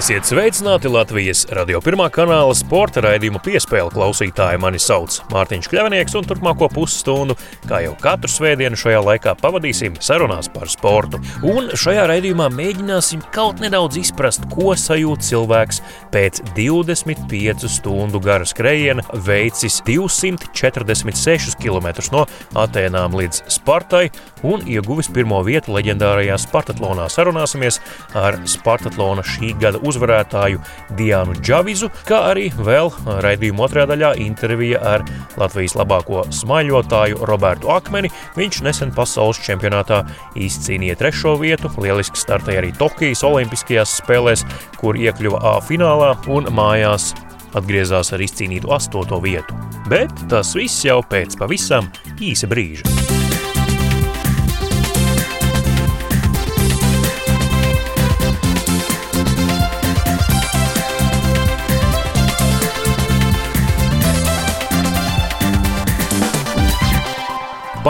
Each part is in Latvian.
Esiet sveicināti Latvijas radio pirmā kanāla sporta raidījuma piespēle klausītāji. Mani sauc Mārtiņš Kļavnieks, un turpmāko pusstundu, kā jau katru svētdienu, šajā laikā pavadīsim sarunās par sportu. Un šajā raidījumā mēģināsim kaut nedaudz izprast, ko sajūt cilvēks pēc 25 stundu gara skrējiena, veicis 246 km no Atēnām līdz Spartai un ieguvis pirmo vietu leģendārajā Spartatlonā. Sarunāsimies ar Spartatlona šī gada uzvarētāju Diānu Džavizu, kā arī vēl raidījuma otrajā daļā intervija ar Latvijas labāko smaiļotāju Robertu Akmeni. Viņš nesen pasaules čempionātā izcīnīja trešo vietu, lieliski startēja arī Tokijas Olimpiskajās spēlēs, kur iekļuva A finālā un mājās atgriezās ar izcīnītu astoto vietu. Bet tas viss jau pēc pavisam īsa brīža.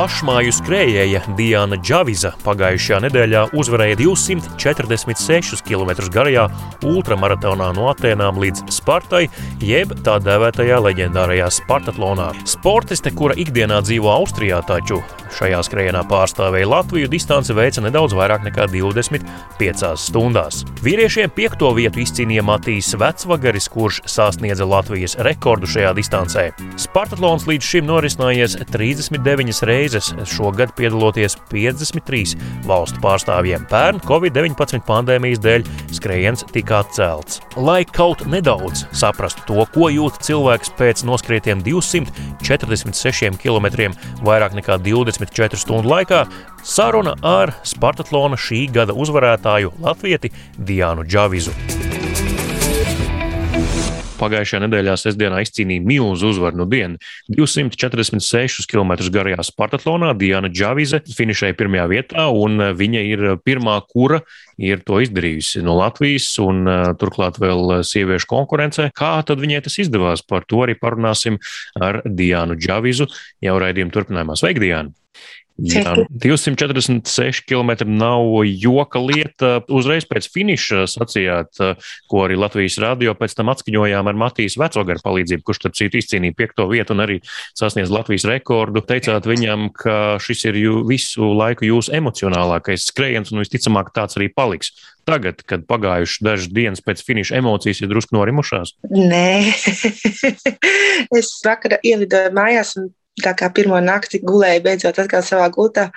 Pašmāju skrējēja Diana Džaviza pagājušajā nedēļā uzvarēja 246 km garajā ultramaratonā no Atēnām līdz Spartai, jeb tā dēvētajā leģendārajā Spartatlonā. Sportiste, kura ikdienā dzīvo Austrijā, taču šajā skrējienā pārstāvēja Latviju, distance veica nedaudz vairāk nekā 25 stundās. Vīriešiem piekto vietu izcīnīja Matīs Vecvagaris, kurš sasniedza Latvijas rekordu šajā distancē. Spartatlons līdz šim norisinājies 39 reizes reizes šogad piedaloties 53 valstu pārstāvjiem. Pērn Covid-19 pandēmijas dēļ skrējiens tika atcelts. Lai kaut nedaudz saprastu to, ko jūt cilvēks pēc noskrietiem 246 km vairāk nekā 24 stundu laikā, saruna ar Spartatlona šī gada uzvarētāju Latvieti Diānu Džavizu pagājušajā nedēļā sestdienā izcīnīja milzu uzvaru no dienas. 246 km garajā Spartatlonā Diana Džavize finišēja pirmajā vietā, un viņa ir pirmā, kura ir to izdarījusi no Latvijas, un turklāt vēl sieviešu konkurencē. Kā tad viņai tas izdevās? Par to arī parunāsim ar Diānu Džavizu jau raidījuma turpinājumā. Sveiki, Diana! Jā, 246 km nav joka lieta. Uzreiz pēc finiša sacījāt, ko arī Latvijas radio pēc tam atskaņojām ar Matīs Vecogaru palīdzību, kurš starp citu izcīnīja piekto vietu un arī sasniedz Latvijas rekordu. Teicāt viņam, ka šis ir jū, visu laiku jūsu emocionālākais skrējiens un visticamāk tāds arī paliks. Tagad, kad pagājuši dažas dienas pēc finiša, emocijas ir drusku norimušās? Nē, es vakarā ielidoju mājās un tā kā pirmo nakti gulēju beidzot atkal savā gultā,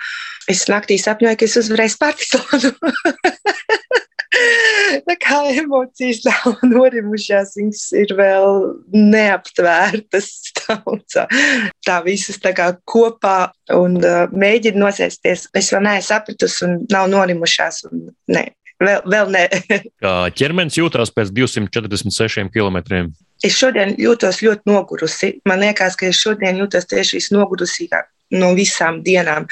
es naktī sapņoju, ka es uzvarēju Spartakonu. tā kā emocijas nav norimušās, viņas ir vēl neaptvērtas. Taucā. Tā visas tā kā kopā un uh, mēģina nosēsties. Es vēl neesmu sapratusi un nav norimušās. Un, ne, vēl, vēl ne. Kā ķermenis jūtās pēc 246 km? Es šodien jūtos ļoti nogurusi. Man liekas, ka es šodien jūtos tieši visnogurusīgāk no visām dienām.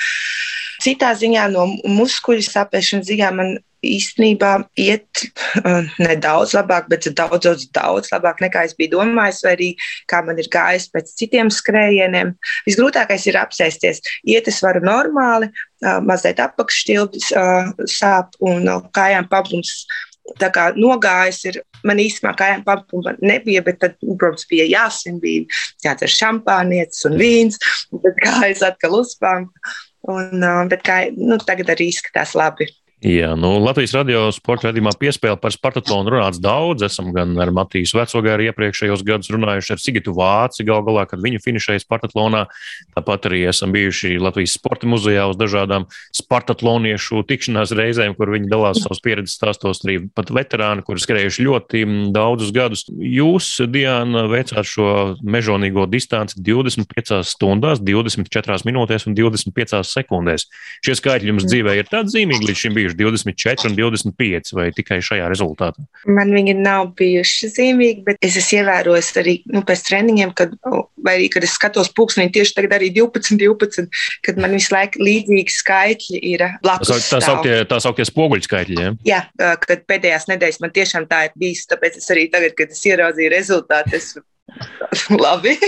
Citā ziņā, no muskuļu sapēšanas ziņā, man īstenībā iet uh, nedaudz labāk, bet daudz, daudz, daudz labāk nekā es biju domājis, vai arī kā man ir gājis pēc citiem skrējieniem. Visgrūtākais ir apsēsties. Iet es varu normāli, uh, mazliet apakšstilbis uh, sāp un uh, kājām pablums tā kā nogājis ir. Man īstenībā kājām papuma nebija, bet tad, protams, bija jāsim, bija jādzer šampānietis un vīns, un tad kājas atkal uzpām. Un, bet kā, nu, tagad arī izskatās labi. Jā, nu, Latvijas radio sporta raidījumā piespēle par Spartatlonu runāts daudz. Esam gan ar Matīs Vecogāru iepriekšējos gadus runājuši ar Sigitu Vāci gal galā, kad viņu finišēja Spartathlonā. Tāpat arī esam bijuši Latvijas sporta muzejā uz dažādām Spartatloniešu tikšanās reizēm, kur viņi dalās savas pieredzes stāstos. Arī pat veterāni, kuri skrējuši ļoti daudzus gadus. Jūs, Diana, veicāt šo mežonīgo distanci 25 stundās, 24 minūtēs un 25 sekundēs. Šie skaitļi jums dzīvē ir tādi zīmīgi līdz šim bijuši bijuši 24 un 25 vai tikai šajā rezultātā? Man viņi nav bijuši zīmīgi, bet es esmu ievērojis arī nu, pēc treniņiem, kad, vai arī, kad es skatos pulksteni tieši tagad arī 12, 12, kad man visu laiku līdzīgi skaitļi ir blakus. Tā, sauktie, tā sauktie spoguļu skaitļi, ja? Jā, kad pēdējās nedēļas man tiešām tā ir bijis, tāpēc es arī tagad, kad es ieraudzīju rezultātu, es Labi.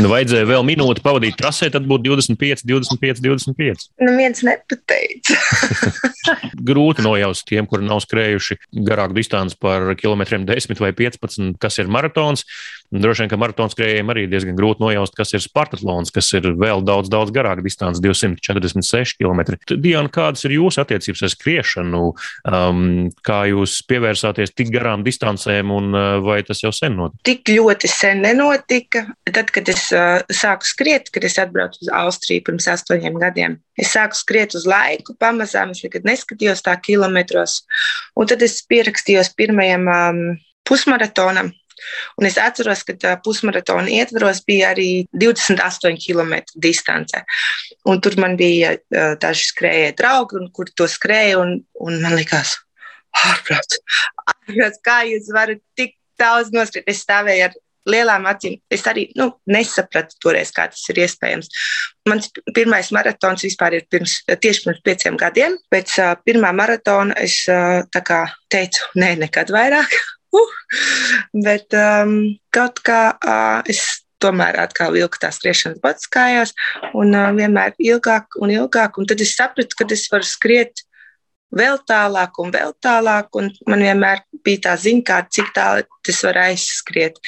Nu, vajadzēja vēl minūti pavadīt trasē, tad būtu 25, 25, 25. Nu, viens nepateica. Grūti nojaust tiem, kuri nav skrējuši garāku distanci par kilometriem 10 vai 15, kas ir maratons. Droši vien, ka maratona skrējējiem arī diezgan grūti nojaust, kas ir Spartatlons, kas ir vēl daudz, daudz garāka distance, 246 km. Diana, kādas ir jūsu attiecības ar skriešanu? Um, kā jūs pievērsāties tik garām distancēm, un uh, vai tas jau sen notika? Tik ļoti sen nenotika. Tad, kad es uh, sāku skriet, kad es atbraucu uz Austriju pirms astoņiem gadiem, es sāku skriet uz laiku, pamazām es nekad neskatījos tā kilometros, un tad es pierakstījos pirmajam um, pusmaratonam. Un es atceros, ka pusmaratona ietvaros bija arī 28 km distance. Un tur man bija daži skrējēji draugi, un, kur to skrēja. Un, un man likās, ārprāts, ārprāts, kā jūs varat tik daudz noskriet. Es stāvēju ar lielām acīm. Es arī nu, nesapratu toreiz, kā tas ir iespējams. Mans pirmais maratons vispār ir pirms, tieši pirms pieciem gadiem. Pēc uh, pirmā maratona es uh, teicu, nē, nekad vairāk. Uh, bet um, kaut kā uh, es tomēr atkal vilku tās skriešanas pats kājās, un uh, vienmēr ilgāk un ilgāk. Un tad es sapratu, ka es varu skriet vēl tālāk un vēl tālāk, un man vienmēr bija tā ziņa, cik tālu es varu aizskriet.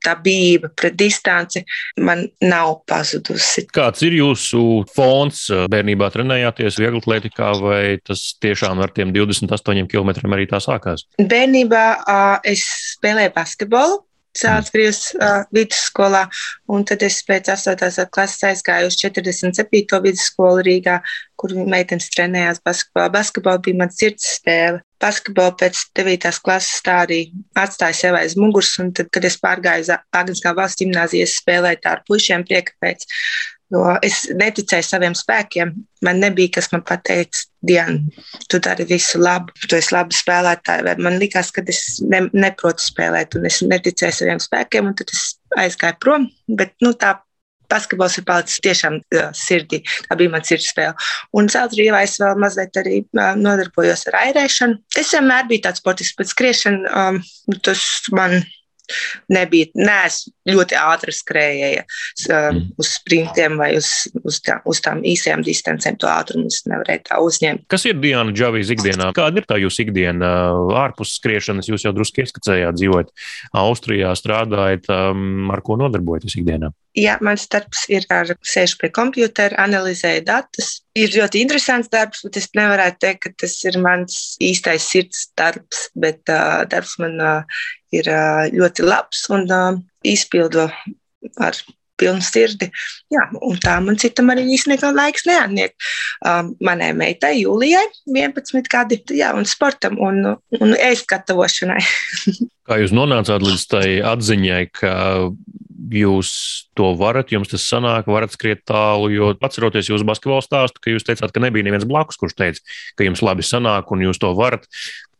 Tā bija pret distanci, man nav pazudusi. Kāds ir jūsu fons? Bērnībā trenējāties viegli atletikā, vai tas tiešām ar tiem 28 km arī tā sākās? Bērnībā es spēlēju basketbolu. Sācis uh, vidusskolā, un tad es pēc 8. klases aizgāju uz 47. vidusskolu Rīgā, kur meitenes trenējās basketbolā. Basketbola bija mans sirds spēle. Basketbolu pēc 9. klases tā arī atstāja sev aiz muguras, un tad, kad es pārgāju uz Agniskā valsts gimnāzijas, spēlēju tā ar puišiem prieka pēc. Jo es neticēju saviem spēkiem. Man nebija kas man pateica, Diana, tu dari visu labu, tu esi labi spēlētāji. Man likās, ka es ne, neprotu spēlēt, un es neticēju saviem spēkiem, un tad es aizgāju prom. Bet nu, tā basketbols ir palicis tiešām uh, sirdī. Tā bija mana sirds spēle. Un Zeltrīvā es vēl mazliet arī uh, nodarbojos ar airēšanu. Es vienmēr biju tāds sportisks, bet skriešana, um, tas man nebija, neesmu ļoti ātri skrējēja mm. uz sprintiem vai uz, uz, tā, uz tām īsajām distancēm. To ātrumu es nevarēju tā uzņemt. Kas ir Diana Džavijas ikdienā? Kāda ir tā jūsu ikdiena ārpus skriešanas? Jūs jau drusku ieskicējāt, dzīvojat Austrijā, strādājat, um, ar ko nodarbojaties ikdienā? Jā, mans darbs ir ar sēžu pie kompjutera, analizēju datus. Ir ļoti interesants darbs, bet es nevarētu teikt, ka tas ir mans īstais sirds darbs, bet uh, darbs man uh, ir uh, ļoti labs un uh, izpildu ar pilnu sirdi. Jā, un tā man citam arī īstenībā laiks neatniek. Um, manai meitai Jūlijai 11 gadi, jā, un sportam un, un ēst gatavošanai. Kā jūs nonācāt līdz tai atziņai, ka jūs to varat, jums tas sanāk, varat skriet tālu. Jo atceroties jūsu basketbola stāstu, ka jūs teicāt, ka nebija neviens blakus, kurš teica, ka jums labi sanāk un jūs to varat.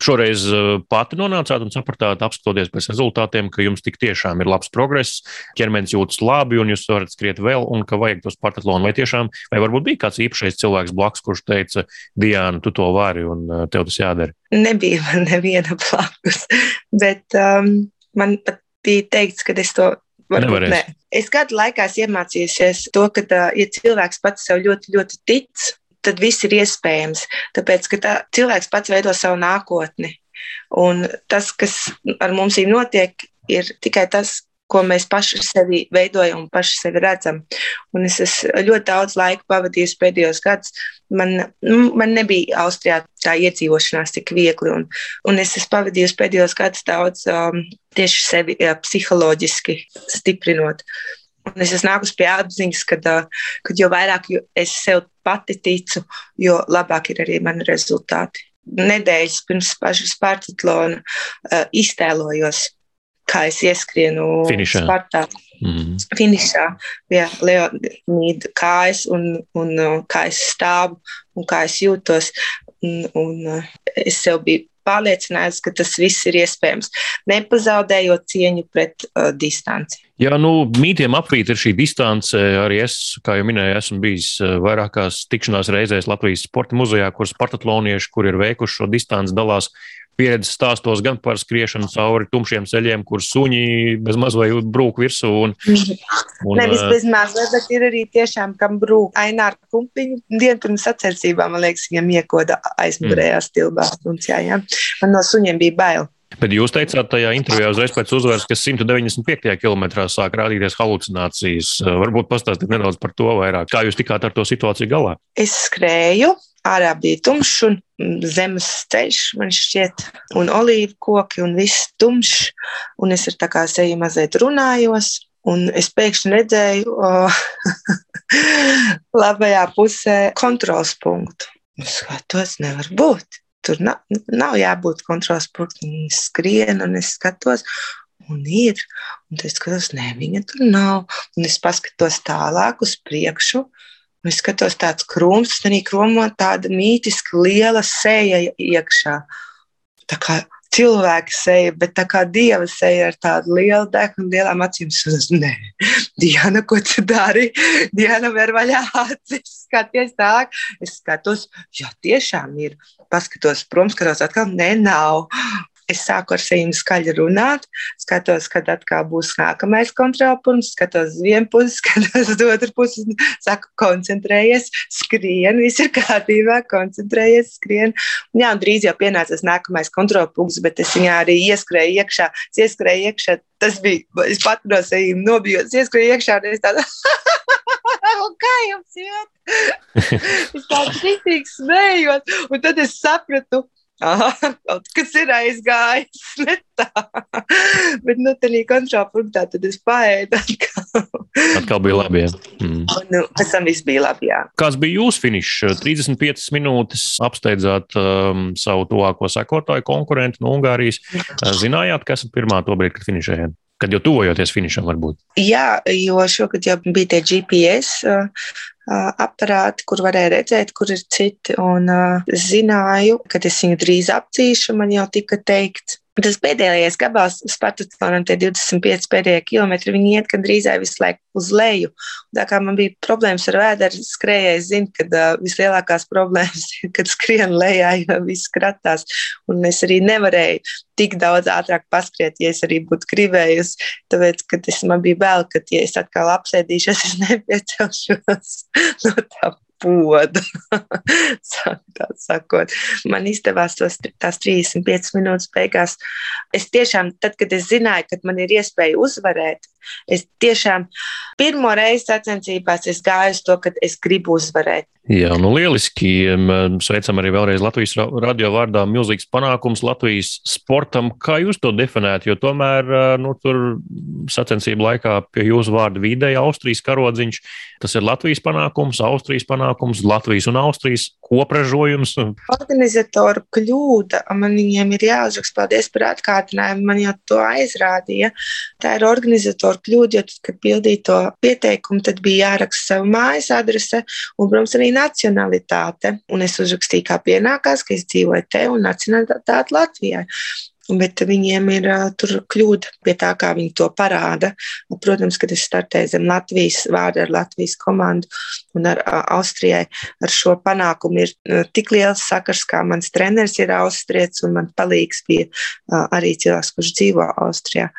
Šoreiz eh, pati nonācāt un sapratāt, apskatoties pēc rezultātiem, ka jums tik tiešām ir labs progress, ķermenis jūtas labi un jūs varat skriet vēl, un ka vajag tos partatlonu. Vai tiešām, vai varbūt bija kāds īpašais cilvēks blakus, kurš teica, Diana, tu to vari un eh, tev tas jādara? Nebija man neviena blakus, bet um, man pat bija teikts, ka es to Varbūt, ne. Es gadu laikā iemācījos to, ka, ja cilvēks pats sev ļoti, ļoti tic, tad viss ir iespējams. Tāpēc, ka tā, cilvēks pats veido savu nākotni. Un tas, kas ar mums ir notiek, ir tikai tas, ko mēs paši sevi veidojam un paši sevi redzam. Un es esmu ļoti daudz laika pavadījis pēdējos gados. Man, nu, man nebija Austrijā tā iedzīvošanās tik viegli, un, un es esmu pavadījis pēdējos gados daudz um, tieši sevi jā, psiholoģiski stiprinot. Un es esmu nākus pie apziņas, ka uh, jo vairāk es sev pati ticu, jo labāk ir arī mani rezultāti. Nedēļas pirms pašas Spartatlona uh, iztēlojos kā es ieskrienu Finišā. Spartā. Mm. Finišā pie Leonīda kājas un, un kā es stāvu un kā es jūtos. Un, un es sev biju pārliecināts, ka tas viss ir iespējams, nepazaudējot cieņu pret uh, distanci. Jā, nu, mītiem apvīt ir šī distance. Arī es, kā jau minēju, esmu bijis eh, vairākās tikšanās reizēs Latvijas Sporta muzejā, kur sportatlonieši, kur ir veikuši šo distanci, dalās pieredzes stāstos gan par skriešanu cauri tumšiem ceļiem, kur suņi bez maz vai brūk virsū. Un, un, Nevis bez maz, bet ir arī tiešām, kam brūk ainā ar kumpiņu. Dienu pirms sacensībām, man liekas, viņam iekoda aizmugurējā mm. stilbā. Jā, jā. Man no suņiem bija bail. Bet jūs teicāt tajā intervijā uzreiz pēc uzvaras, ka 195. kilometrā sāk rādīties halucinācijas. Varbūt pastāstiet nedaudz par to vairāk. Kā jūs tikāt ar to situāciju galā? Es skrēju, ārā bija tumšs un zemes ceļš, man šķiet, un olīvu koki un viss tumšs. Un es ar tā kā seju mazliet runājos. Un es pēkšņi redzēju, oh, labajā pusē kontrols punktu. Es skatos, nevar būt. Tur nav, nav jābūt kontrols punktam. Viņa skrien, un es skatos, un ir. Un es skatos, nē, viņa tur nav. Un es paskatos tālāk uz priekšu. Un es skatos, tāds krūms, tad arī krūmā tāda mītiska liela sēja iekšā. Tā kā cilvēka seja, bet tā kā dieva seja ar tādu lielu degunu, lielām acīm. Es nē, Diana, ko tu dari? Diana, ver vaļā acis, skaties tā. Es skatos, jā, tiešām ir. Paskatos prom, skatos atkal, nē, nav. Es sāku ar sevi skaļi runāt, skatos, kad atkal būs nākamais kontrolpunkts, skatos uz vienu pusi, skatos uz otru pusi, saku, koncentrējies, skrien, viss ir kārtībā, koncentrējies, skrien. Un, jā, un drīz jau pienāca tas nākamais kontrolpunkts, bet es viņā arī ieskrēju iekšā, es ieskrēju iekšā, tas bija, es pat no sevi nobijos, ieskrēju iekšā, un es tādu. kā jums iet? es tādu kritiski smējos, un tad es sapratu, Aha, kaut kas ir aizgājis. Tā. Bet, nu, tādā kontrapunktā tad es paēdu atkal. atkal bija labi. Jā. Mm. Un, nu, pēc tam viss bija labi. Jā. Kāds bija jūsu finišs? 35 minūtes apsteidzāt um, savu tuvāko sekotāju konkurentu no Ungārijas. Zinājāt, kas ir pirmā to brīdi, kad finišējāt? Kad jau tuvojoties finišam, varbūt? Jā, jo šogad jau bija tie GPS aparāti, kur varēja redzēt, kur ir citi. Un uh, zināju, ka es viņu drīz apcīšu, man jau tika teikts. Tas pēdējais gabals, Spartatonam, tie 25 pēdējie kilometri, viņi iet gandrīz visu laiku uz leju. Tā kā man bija problēmas ar vēderi, skrējēji zina, ka uh, vislielākās problēmas ir, kad skrien lejā, jo viss kratās. Un es arī nevarēju tik daudz ātrāk paskriet, ja es arī būtu gribējusi. Tāpēc, kad es man bija bail, ka, ja es atkal apsēdīšos, es nepiecelšos no tā poda. sakot, man izdevās tos, tās 35 minūtes beigās. Es tiešām, tad, kad es zināju, ka man ir iespēja uzvarēt, es tiešām pirmo reizi sacensībās gāju uz to, ka es gribu uzvarēt. Jā, nu lieliski. Sveicam arī vēlreiz Latvijas radio vārdā. Milzīgs panākums Latvijas sportam. Kā jūs to definētu? Jo tomēr nu, tur sacensību laikā pie jūsu vārda vidēja Austrijas karodziņš. Tas ir Latvijas panākums, Austrijas panākums, Latvijas un Austrijas kopražojums. Organizatoru kļūda. Man viņiem ir jāuzraksta paldies par atkārtinājumu. Man jau to aizrādīja. Tā ir organizatoru kļūda, jo tad, kad pildīja to pieteikumu, tad bija jāraksta savu mājas adrese un, protams, arī nacionalitāte. Un es uzrakstīju, kā pienākās, ka es dzīvoju te un nacionalitāte Latvijā. Bet viņiem ir tur kļūda pie tā, kā viņi to parāda. Protams, kad es startēju zem Latvijas vārdu ar Latvijas komandu un ar Austrijai, ar šo panākumu ir tik liels sakars, kā mans treneris ir austrietis un man palīgs bija arī cilvēks, kurš dzīvo Austrijā.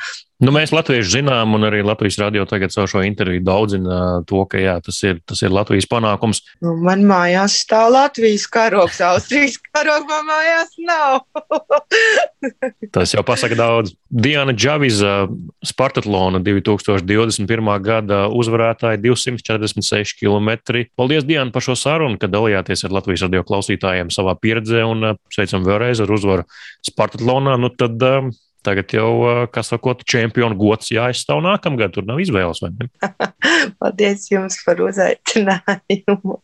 Nu, mēs latvieši zinām, un arī Latvijas radio tagad savu šo interviju daudzina to, ka jā, tas, ir, tas ir Latvijas panākums. Nu, man mājās stāv Latvijas karogs, Austrijas karogs man mājās nav. tas jau pasaka daudz. Diana Džaviza, Spartatlona 2021. gada uzvarētāja 246 km. Paldies, Diana, par šo sarunu, ka dalījāties ar Latvijas radio klausītājiem savā pieredzē un sveicam vēlreiz ar uzvaru Spartatlonā. Nu, tad, Tagad jau, kā sakot, čempionu gods jāizstāv nākamgad. Tur nav izvēles. Paldies jums par uzaicinājumu.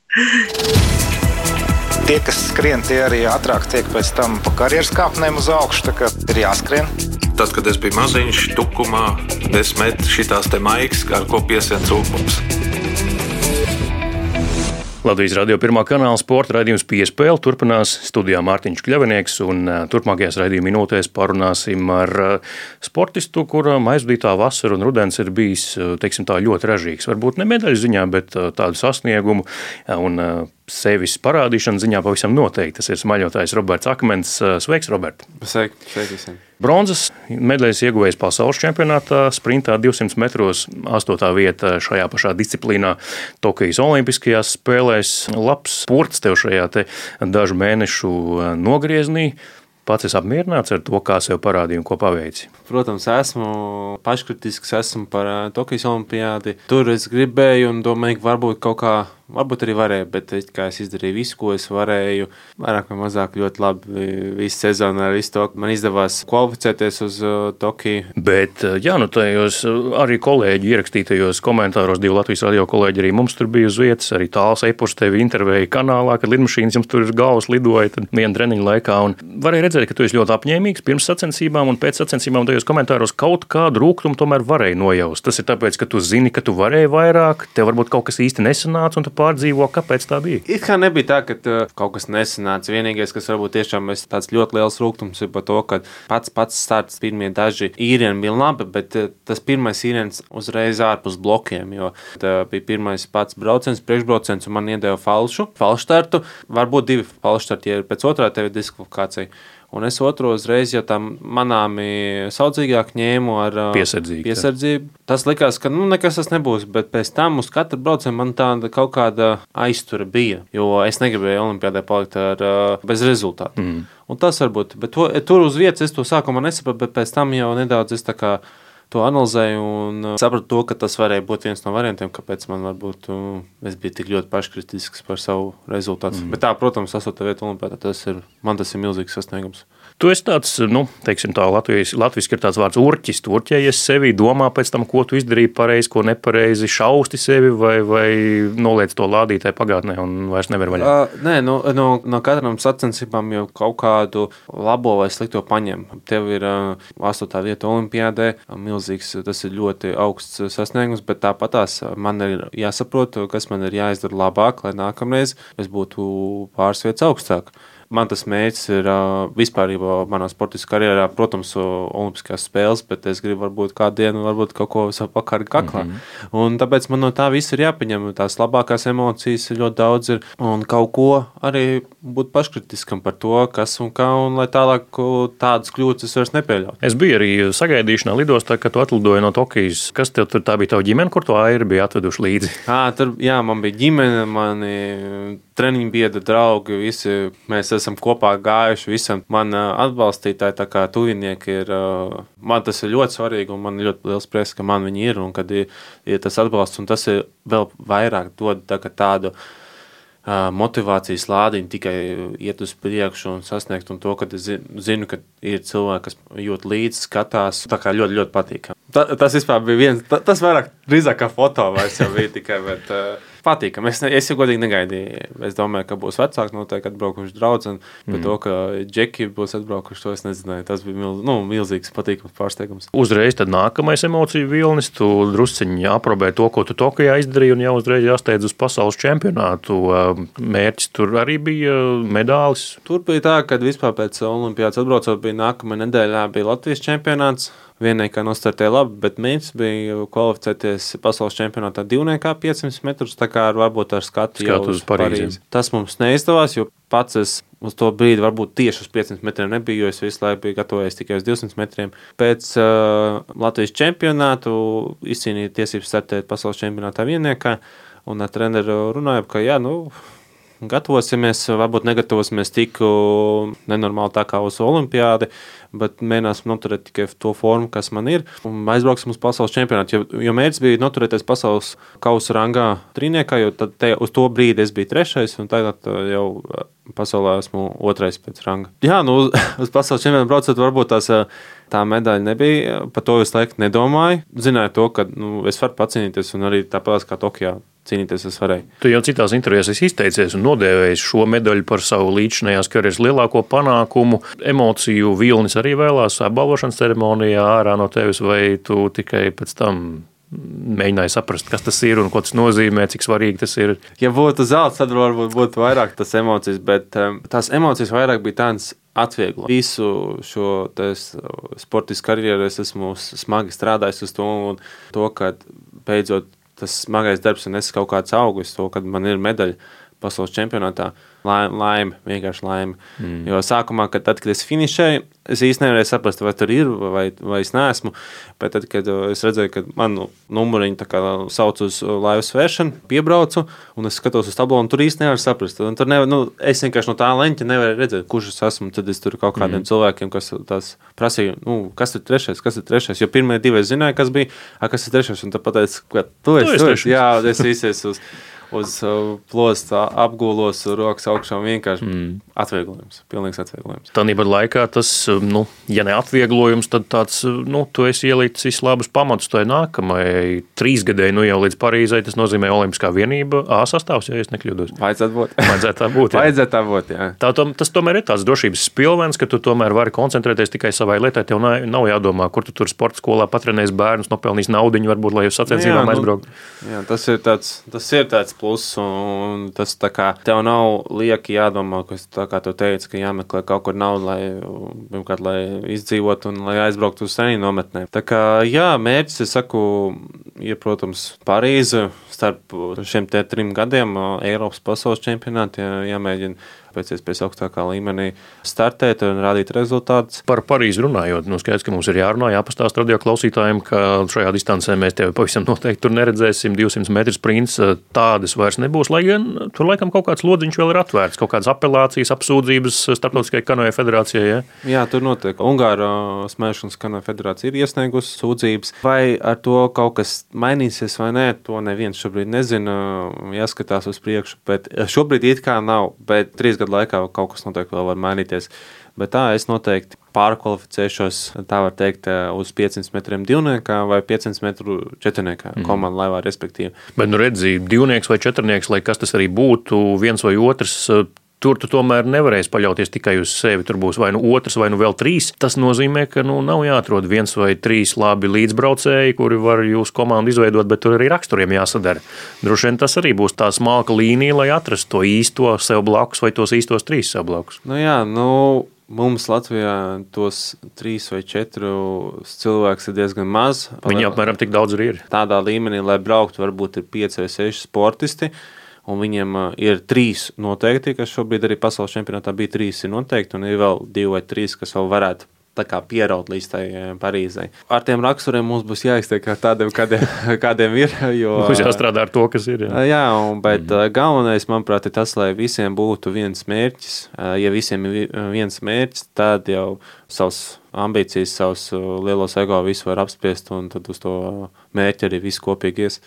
Tie, kas skrien, tie arī ātrāk tiek pēc tam pa karjeras kāpnēm uz augšu. Tā kā ir jāskrien. Tad, kad es biju maziņš, tukumā, desmit šīs te maigas, ar ko piesien cūkums. Latvijas radio pirmā kanāla sporta raidījums piespēle turpinās studijā Mārtiņš Kļavinieks, un turpmākajās raidījuma minūtēs parunāsim ar sportistu, kuram aizvadītā vasara un rudens ir bijis, teiksim tā, ļoti ražīgs. Varbūt ne medaļu ziņā, bet tādu sasniegumu un sevis parādīšanas ziņā pavisam noteikti. Tas ir smaļotājs Roberts Akmens. Sveiks, Robert! Sveiki, sveiki visiem! Bronzas medaļas ieguvējis pasaules čempionātā, sprintā 200 metros, 8. vieta šajā pašā disciplīnā Tokijas Olimpiskajās spēlēs. Labs spurts tev šajā te dažu mēnešu nogrieznī. Pats esi apmierināts ar to, kā sev parādīji un ko paveici? Protams, esmu paškritisks, esmu par Tokijas Olimpiādi. Tur es gribēju un domāju, ka varbūt kaut kā Varbūt arī varēju, bet es izdarīju visu, ko es varēju. Vairāk vai mazāk ļoti labi visu sezonu ar visu to. Man izdevās kvalificēties uz uh, Tokiju. Bet, uh, jā, nu tajos uh, arī kolēģi ierakstītajos komentāros, divi Latvijas radio kolēģi arī mums tur bija uz vietas. Arī tāls epurs tevi intervēja kanālā, kad lidmašīnas jums tur ir galvas lidoja vienu treniņu laikā. Un varēja redzēt, ka tu esi ļoti apņēmīgs pirms sacensībām un pēc sacensībām tajos komentāros kaut kādu rūkumu tomēr varēja nojaust. Tas ir tāpēc, ka tu zini, ka tu varēji vairāk, tev varbūt kaut kas īsti nesanāca pārdzīvo, kāpēc tā bija? It kā nebija tā, ka uh, kaut kas nesanāca. Vienīgais, kas varbūt tiešām ir tāds ļoti liels rūkums, ir par to, ka pats pats starts pirmie daži īrieni bija labi, bet uh, tas pirmais īrienis uzreiz ārpus blokiem, jo tā bija pirmais pats brauciens, priekšbrauciens, un man iedeva falšu, startu. Varbūt divi falšu starti, ja pēc otrā tev ir diskvalifikācija. Un es otru uzreiz jau tam manāmi saudzīgāk ņēmu ar piesardzību. piesardzību. Tas likās, ka nu, nekas tas nebūs, bet pēc tam uz katru braucienu man tāda kaut kāda aiztura bija. Jo es negribēju Olimpijādē palikt ar, bez rezultātu. Mm. Un tas varbūt, bet to, tur uz vietas es to sākumā nesapratu, bet pēc tam jau nedaudz es tā kā to analizēju un sapratu to, ka tas varēja būt viens no variantiem, kāpēc man varbūt es biju tik ļoti paškritisks par savu rezultātu. Mm. Bet tā, protams, asotā vieta Olimpijā, tas ir, man tas ir milzīgs sasniegums. Tu esi tāds, nu, teiksim, tā Latvijas, Latvijas ir tāds vārds urķis. Tu urķējies sevi, domā pēc tam, ko tu izdarīji pareizi, ko nepareizi, šausti sevi vai, vai noliec to lādītāju pagātnē un vairs nevar vaļā. Uh, nē, no, no, no katram sacensībām jau kaut kādu labo vai slikto paņem. Tev ir uh, astotā vieta olimpiādē, milzīgs, tas ir ļoti augsts sasniegums, bet tāpatās man ir jāsaprot, kas man ir jāizdara labāk, lai nākamreiz es būtu pāris vietas augstāk. Man tas mērķis ir vispār manā sportiskā karjerā, protams, Olimpiskās spēles, bet es gribu varbūt kādu dienu, varbūt kaut ko savu pakaļ kaklā. Mm -hmm. Un tāpēc man no tā viss ir jāpieņem. Tās labākās emocijas ļoti daudz ir un kaut ko arī būt paškritiskam par to, kas un kā, un lai tālāk tādas kļūdas es vairs nepieļautu. Es biju arī sagaidīšanā lidostā, kad tu atlidoji no Tokijas. Kas tev tur tā bija tava ģimene, kur to airi bija atveduši līdzi? À, tur, jā, man bija ģimene, mani treniņu biedri, draugi, visi mēs esam kopā gājuši, visam man atbalstītāji, tā kā tuvinieki ir. Man tas ir ļoti svarīgi, un man ir ļoti liels prieks, ka man viņi ir un kad ir, ir tas atbalsts, un tas ir vēl vairāk dod tā, tādu motivācijas lādiņu tikai iet uz priekšu un sasniegt, un to, ka es zinu, ka ir cilvēki, kas jūt līdzi, skatās. Tā kā ļoti, ļoti patīk. Ta, tas vispār bija viens, ta, tas vairāk drīzāk kā foto vairs jau bija tikai. Bet, uh, patīkami. Es, es jau godīgi negaidīju. Es domāju, ka būs vecāki noteikti atbraukuši draugi. Bet mm. to, ka džeki būs atbraukuši, to es nezināju. Tas bija milz, nu, milzīgs, patīkams pārsteigums. Uzreiz tad nākamais emociju vilnis. Tu drusciņi aprobē to, ko tu Tokijā izdarīji, un jau uzreiz jāsteidz uz pasaules čempionātu. Mērķis tur arī bija medālis. Tur bija tā, ka vispār pēc olimpiādas atbraucot bija nākamā nedēļā bija Latvijas čempionāts vienīgā nostartēja labi, bet mērķis bija kvalificēties pasaules čempionātā divniekā 500 metrus, tā kā ar, varbūt ar skatu jau uz Parīzi. Parīzi. Tas mums neizdevās, jo pats es uz to brīdi varbūt tieši uz 500 metriem nebiju, jo es visu laiku biju gatavojies tikai uz 200 metriem. Pēc uh, Latvijas čempionātu izcīnīja tiesības startēt pasaules čempionātā vienniekā, un ar treneru runājām, ka jā, nu, gatavosimies, varbūt negatavosimies tik nenormāli tā kā uz olimpiādi, bet mēģināsim noturēt tikai to formu, kas man ir. Un aizbrauksim uz pasaules čempionātu. Jo, jo mērķis bija noturēties pasaules kausa rangā trīniekā, jo tad te, uz to brīdi es biju trešais, un tagad uh, jau uh, pasaulē esmu otrais pēc ranga. Jā, nu uz, uz pasaules čempionātu braucot, varbūt tās. Uh, tā medaļa nebija. Par to es laikam nedomāju. Zināju to, ka nu, es varu pacīnīties, un arī tāpat kā Tokijā cīnīties es varēju. Tu jau citās intervijās esi izteicies un nodēvējis šo medaļu par savu līdzinājās karjeras lielāko panākumu. Emociju vilnis arī vēlās balvošanas ceremonijā ārā no tevis, vai tu tikai pēc tam mēģināji saprast, kas tas ir un ko tas nozīmē, cik svarīgi tas ir. Ja būtu zelta, tad varbūt būtu vairāk tas emocijas, bet um, tās emocijas vairāk bija tādas atvieglo. Visu šo sportisku karjeru es esmu smagi strādājis uz to, un to, ka beidzot tas smagais darbs ir nesis kaut kāds augurs, to, kad man ir medaļa pasaules čempionātā laime, laime vienkārši laime. Mm. Jo sākumā, kad, tad, kad es finišēju, es īstenībā nevarēju saprast, vai tur ir vai, vai es neesmu. Bet tad, kad uh, es redzēju, ka manu numuriņu sauc uz uh, laivu svēršanu, piebraucu un es skatos uz tabulu, un tur īstenībā nevaru saprast. Un tur nevar, nu, es vienkārši no tā leņķa nevaru redzēt, kurš es esmu. Tad es tur kaut kādiem mm. cilvēkiem, kas tās prasīja, nu, kas ir trešais, kas ir trešais. Jo pirmie divi es zināju, kas bija, a, kas ir trešais. Un tad pateicu, ka tu esi, tu esi. Jā, es īsies uz uz uh, plosta apgulos, rokas augšā vienkārši mm. atvieglojums. Pilnīgs atvieglojums. Tādā laikā tas, nu, ja ne atvieglojums, tad tāds, nu, tu esi ielicis labus pamatus tai nākamajai trīsgadēji, nu jau līdz Parīzai. Tas nozīmē Olimpiskā vienība A sastāvs, ja es nekļūdos. Vajadzētu būt. Vajadzētu tā būt. Jā. Vajadzētu tā būt, jā. Tā, tom, tas tomēr ir tāds drošības spilvens, ka tu tomēr vari koncentrēties tikai savai lietai. Tev nav jādomā, kur tu tur sporta skolā patrenēs bērnus, nopelnīs naudu, varbūt, lai uz sacensībām nu, aizbrauktu. Jā, tas ir tāds, tas ir tāds pluss. Un tas tā kā tev nav lieki jādomā, ka, kā tu teici, ka jāmeklē kaut kur naudu, lai, pirmkārt, lai izdzīvotu un lai aizbrauktu uz senīm nometnēm. Tā kā, jā, mērķis, es saku, ir, protams, Parīze starp šiem trim gadiem Eiropas pasaules čempionātā jāmēģina pēc iespējas augstākā līmenī startēt un rādīt rezultātus. Par Parīzi runājot, nu skaidrs, ka mums ir jārunā, jāpastāst radio klausītājiem, ka šajā distancē mēs tevi pavisam noteikti tur neredzēsim. 200 metru sprints tādas vairs nebūs, lai gan tur laikam kaut kāds lodziņš vēl ir atvērts, kaut kādas apelācijas, apsūdzības starptautiskajai kanoja federācijai. Ja? Jā, tur notiek. Ungāra smēšanas kanoja federācija ir iesniegusi sūdzības. Vai ar to kaut kas mainīsies vai nē, to neviens šobrīd nezina. Jāskatās uz priekšu, bet šobrīd it kā nav. Bet trīs gadu gadu laikā kaut kas noteikti vēl var mainīties. Bet tā es noteikti pārkvalificēšos, tā var teikt, uz 500 metriem divniekā vai 500 metru četrniekā mm. komandu laivā, respektīvi. Bet, nu, redzi, divnieks vai četrnieks, lai kas tas arī būtu, viens vai otrs Tur tu tomēr nevarēsi paļauties tikai uz sevi. Tur būs vai nu otrs, vai nu vēl trīs. Tas nozīmē, ka nu, nav jāatrod viens vai trīs labi līdzbraucēji, kuri var jūsu komandu izveidot, bet tur arī raksturiem jāsadara. Droši vien tas arī būs tā smalka līnija, lai atrastu to īsto sev blakus vai tos īstos trīs sev blakus. Nu jā, nu, Mums Latvijā tos trīs vai četrus cilvēkus ir diezgan maz. Viņi apmēram tik daudz arī ir. Tādā līmenī, lai brauktu, varbūt ir pieci vai seši sportisti. Uh, un viņiem uh, ir trīs noteikti, kas šobrīd arī pasaules čempionātā bija trīs noteikti, un ir vēl divi vai trīs, kas vēl varētu pieraut līdz tai Parīzai. Ar tiem raksturiem mums būs jāiztiek tādiem, kādiem, kādiem ir. Jo, Mums jāstrādā ar to, kas ir. Jā, jā un, bet mm -hmm. galvenais, manuprāt, ir tas, lai visiem būtu viens mērķis. Ja visiem ir viens mērķis, tad jau savs ambīcijas, savus lielos ego visu var apspiest, un tad uz to mērķi arī viss kopīgi ies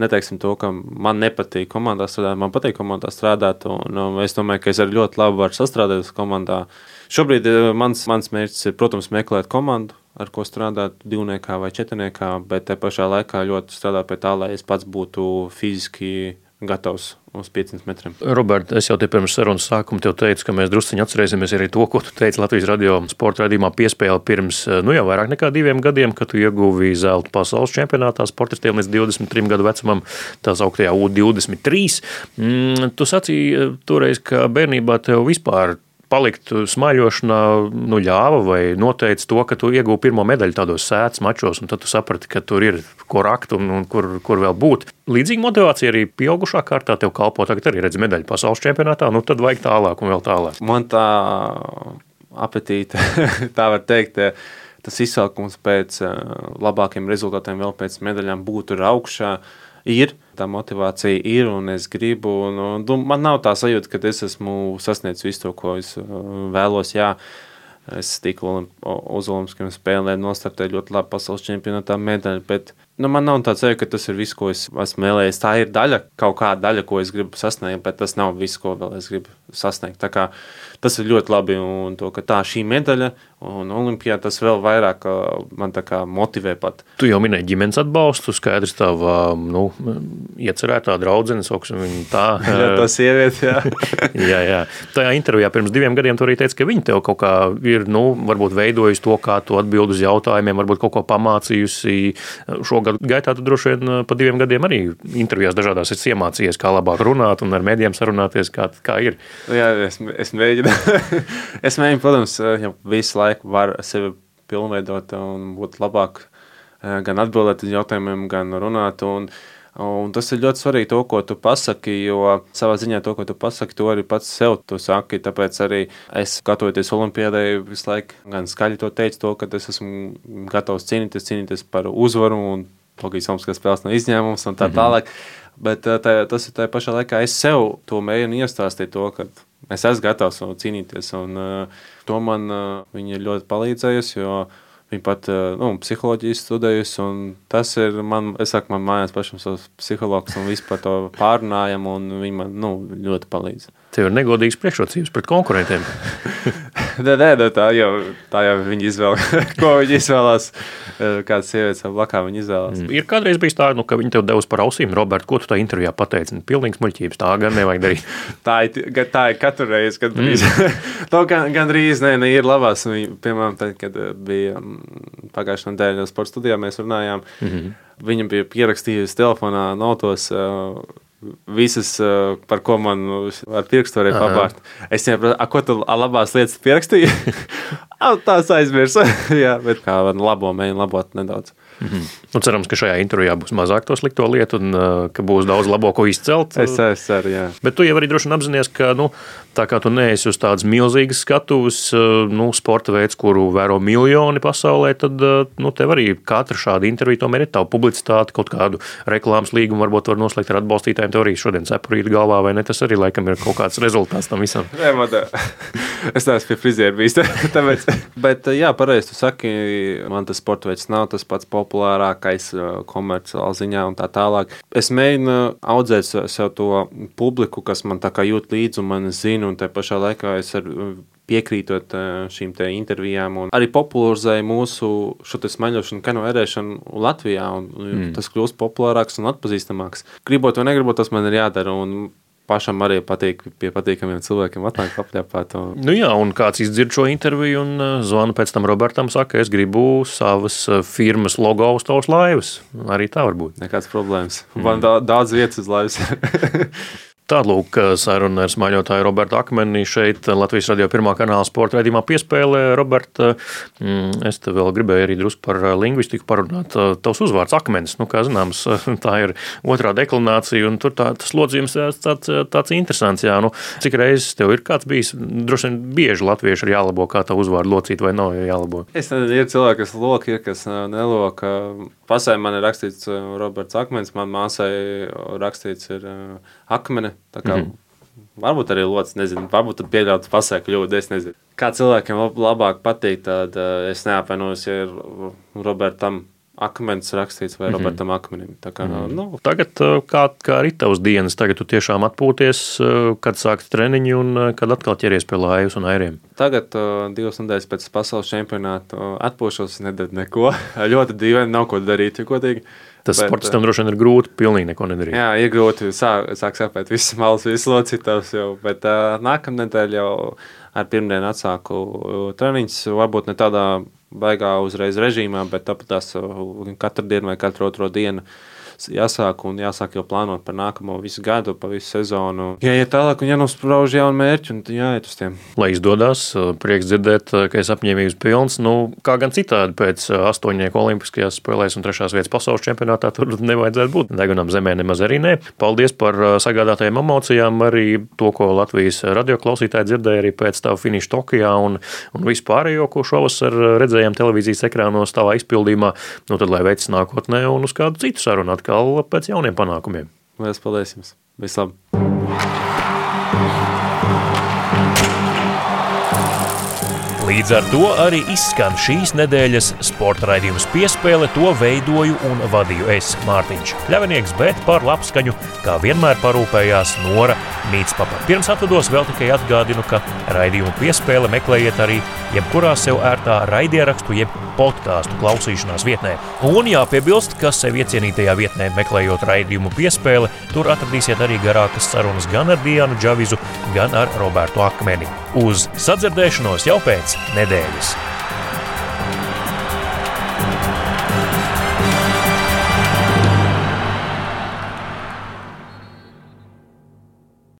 neteiksim to, ka man nepatīk komandā strādāt, man patīk komandā strādāt. Un, un es domāju, ka es arī ļoti labi varu sastrādāt komandā. Šobrīd eh, mans, mans mērķis ir, protams, meklēt komandu, ar ko strādāt divniekā vai četrniekā, bet te pašā laikā ļoti strādāt pie tā, lai es pats būtu fiziski gatavs uz 500 metriem. Roberts, es jau te pirms sarunas sākuma te teicu, ka mēs druskuļi atcerēsimies arī to, ko tu teici Latvijas radio sporta raidījumā piespēle pirms nu, jau vairāk nekā diviem gadiem, kad tu ieguvi zelta pasaules čempionātā sportistiem līdz 23 gadu vecumam, tās augtajā U23. Mm, tu sacīji toreiz, ka bērnībā tev vispār palikt smaļošanā nu, ļāva vai noteica to, ka tu iegūsi pirmo medaļu tādos sēdes mačos, un tad tu saprati, ka tur ir ko rakt un, un kur, kur vēl būt. Līdzīga motivācija arī pieaugušā kārtā tev kalpo. Tagad arī redz medaļu pasaules čempionātā, nu tad vajag tālāk un vēl tālāk. Man tā apetīte, tā var teikt. Tas izsaukums pēc labākiem rezultātiem, vēl pēc medaļām, būtu augšā. Ir tā motivācija ir un es gribu. Un, un, man nav tā sajūta, ka es esmu sasniedzis visu to, ko es uh, vēlos. Jā, es tiku uz Olimpiskajām spēlēm, nostartēju ļoti labi pasaules čempionātā medaļu, bet nu, man nav tāds sajūta, ka tas ir viss, ko es esmu vēlējies. Tā ir daļa, kaut kāda daļa, ko es gribu sasniegt, bet tas nav viss, ko vēl es gribu sasniegt. Tā kā, tas ir ļoti labi, un to, ka tā šī medaļa Un Olimpijā tas vēl vairāk man motivē. Pat. Tu jau minēji ģimenes atbalstu, skaidrs, tā nu, iecerētā draudzene, sauksim viņu tā. jā, tā sieviete, jā. jā, jā. Tajā intervijā pirms diviem gadiem tu arī teici, ka viņi tev kaut kā ir, nu, varbūt veidojusi to, kā tu atbild uz jautājumiem, varbūt kaut ko pamācījusi. Šogad gaitā tu droši vien pa diviem gadiem arī intervijās dažādās esi iemācījies, kā labāk runāt un ar mēdījiem sarunāties, kā, kā ir. Jā, es, es mēģinu. es mēģinu, protams, ja visu laiku var sevi pilnveidot un būt labāk gan atbildēt uz jautājumiem, gan runāt. Un, Un tas ir ļoti svarīgi, to, ko tu pasaki, jo savā ziņā to, ko tu pasaki, to arī pats sev tu saki. Tāpēc arī es, gatavoties Olimpijādai, visu laiku gan skaļi to teicu, to, ka es esmu gatavs cīnīties, cīnīties par uzvaru. Un Logijas Olimpiskās spēles nav izņēmums un tā mm -hmm. tālāk. Bet tā, tas ir tā pašā laikā, es sev to mēģinu iestāstīt, to, ka es esmu gatavs cīnīties. Un, uh, to man uh, viņa ir ļoti palīdzējusi. Viņa pat nu, psiholoģiju studējusi, un tas ir man, es saku, man mājās pašam savs psihologs, un vispār to pārnājam, un viņi man nu, ļoti palīdz. Tev ir negodīgs priekšrocības pret konkurentiem. nē, nē, nē, tā jau, tā jau viņi izvēlas, ko viņi izvēlās. Kāda sieviete savā blakā viņa izvēlās. Mm. Ir kādreiz bijis tā, nu, ka viņi tev devusi par ausīm, Robert, ko tu tā intervijā pateici? Nu, pilnīgs muļķības, tā gan nevajag darīt. tā, ir, tā ir katru reizi, kad drīz. Mm. to gan, gan drīz, nē, ne, ir labās. Piemēram, tad, kad bija mm, pagājušā nedēļa sporta studijā, mēs runājām. Mm -hmm. Viņa bija pierakstījusi telefonā notos. Uh, visas, par ko man ar pirkstu varēja pabārt. Es saprotu, ko tu labās lietas pierakstīji. Tās aizmirsu. Jā, bet kā labo mēģinu labot nedaudz. Mm -hmm. nu, cerams, ka šajā intervijā būs mazāk to slikto lietu un uh, ka būs daudz labo, ko izcelt. Es, es arī, jā. Bet tu jau arī droši vien apzinājies, ka nu, tā kā tu neesi uz tādas milzīgas skatuves, uh, nu, sporta veids, kuru vēro miljoni pasaulē, tad uh, nu, tev arī katra šāda intervija tomēr ir tava publicitāte, kaut kādu reklāmas līgumu varbūt var noslēgt ar atbalstītājiem. Tev arī šodien cepurīt galvā, vai ne? Tas arī laikam ir kaut kāds rezultāts tam visam. Nē, man. Es neesmu pie friziera bijis. Tāpēc. Bet, jā, pareizi tu saki, man tas sporta veids nav tas pats populārs populārākais komerciālā ziņā un tā tālāk. Es mēģinu audzēt sev to publiku, kas man tā kā jūt līdzi un man zina, un tajā pašā laikā es ar piekrītot šīm intervijām, un arī popularizēja mūsu šo smaļošanu, kanu ērēšanu Latvijā. Un, mm. Tas kļūst populārāks un atpazīstamāks. Gribot vai negribot, tas man ir jādara. Un pašam arī patīk pie patīkamiem cilvēkiem atnākt apļāpāt. Un... Nu jā, un kāds izdzird šo interviju un uh, zvanu pēc tam Robertam saka, es gribu savas uh, firmas logo uz tavas laivas. Arī tā var būt. Nekāds problēmas. Man mm. daudz vietas uz laivas. Tālūk, saruna ar smaļotāju Robertu Akmeni šeit Latvijas radio pirmā kanāla sporta raidījumā piespēlē. Roberta, mm, es te vēl gribēju arī drusku par lingvistiku parunāt. Tavs uzvārds Akmenis, nu, kā zināms, tā ir otrā deklinācija, un tur tā, tas lodzījums tāds, tāds interesants, jā. Nu, cik reizes tev ir kāds bijis, droši vien bieži latvieši ir jālabo, kā tā uzvārdu locīt vai nav jālabo? Es nezinu, ir cilvēki, kas loka, ir kas neloka. Pasē man ir rakstīts Roberts Akmenis, man māsai rakstīts ir Akmene. Tā kā, mm -hmm. Varbūt arī Lots, nezinu, varbūt tad pieļaut pasēku kļūdu, es nezinu. Kā cilvēkiem labāk patīk, tad es neapvainojos, ja ir Robertam akmens rakstīts vai mm -hmm. Robertam Akmenim. Kā, mm -hmm. nu. Tagad, kā, kā ir tavs dienas, tagad tu tiešām atpūties, kad sākt treniņu un kad atkal ķeries pie laivas un airiem? Tagad, uh, divas nedēļas pēc pasaules čempionāta, uh, atpūšos, nedaru neko. ļoti dīvaini, nav ko darīt, ja godīgi. Tas bet, sportistam droši vien ir grūti pilnīgi neko nedarīt. Jā, ir grūti. Sāk, sāk sapēt visas malas, visas locītavas jau. Bet uh, nākamā nedēļa jau ar pirmdienu atsāku treniņus. Varbūt ne tādā baigā uzreiz režīmā, bet tāpat tās katru dienu vai katru otro dienu jāsāk un jāsāk jau plānot par nākamo visu gadu, pa visu sezonu. Jāiet tālāk un jānosprauž jaunu mērķu un jāiet uz tiem. Lai izdodas, prieks dzirdēt, ka es apņēmības pilns, nu, kā gan citādi pēc astoņnieku olimpiskajās spēlēs un trešās vietas pasaules čempionātā tur nevajadzētu būt. Degunam zemē nemaz arī nē. Paldies par sagādātajām emocijām, arī to, ko Latvijas radioklausītāji dzirdēja arī pēc tā finiša Tokijā un, un vispārējo, ko šovasar redzējām televīzijas ekrānos tavā izpildījumā. Nu, tad lai veids nākotnē un uz kādu citu sarunu atkal atkal pēc jauniem panākumiem. Lielas paldies jums! Vislabāk! Līdz ar to arī izskan šīs nedēļas sporta raidījums piespēle. To veidoju un vadīju es, Mārtiņš Kļavinieks, bet par labskaņu, kā vienmēr parūpējās Nora Mītspapa. Pirms atvados vēl tikai atgādinu, ka raidījumu piespēle meklējiet arī jebkurā sev ērtā raidierakstu jeb podkāstu klausīšanās vietnē. Un jāpiebilst, ka sev iecienītajā vietnē meklējot raidījumu piespēle, tur atradīsiet arī garākas sarunas gan ar Dianu Džavizu, gan ar Robertu Akmeni. Uz sadzirdēšanos jau pēc nedēļas!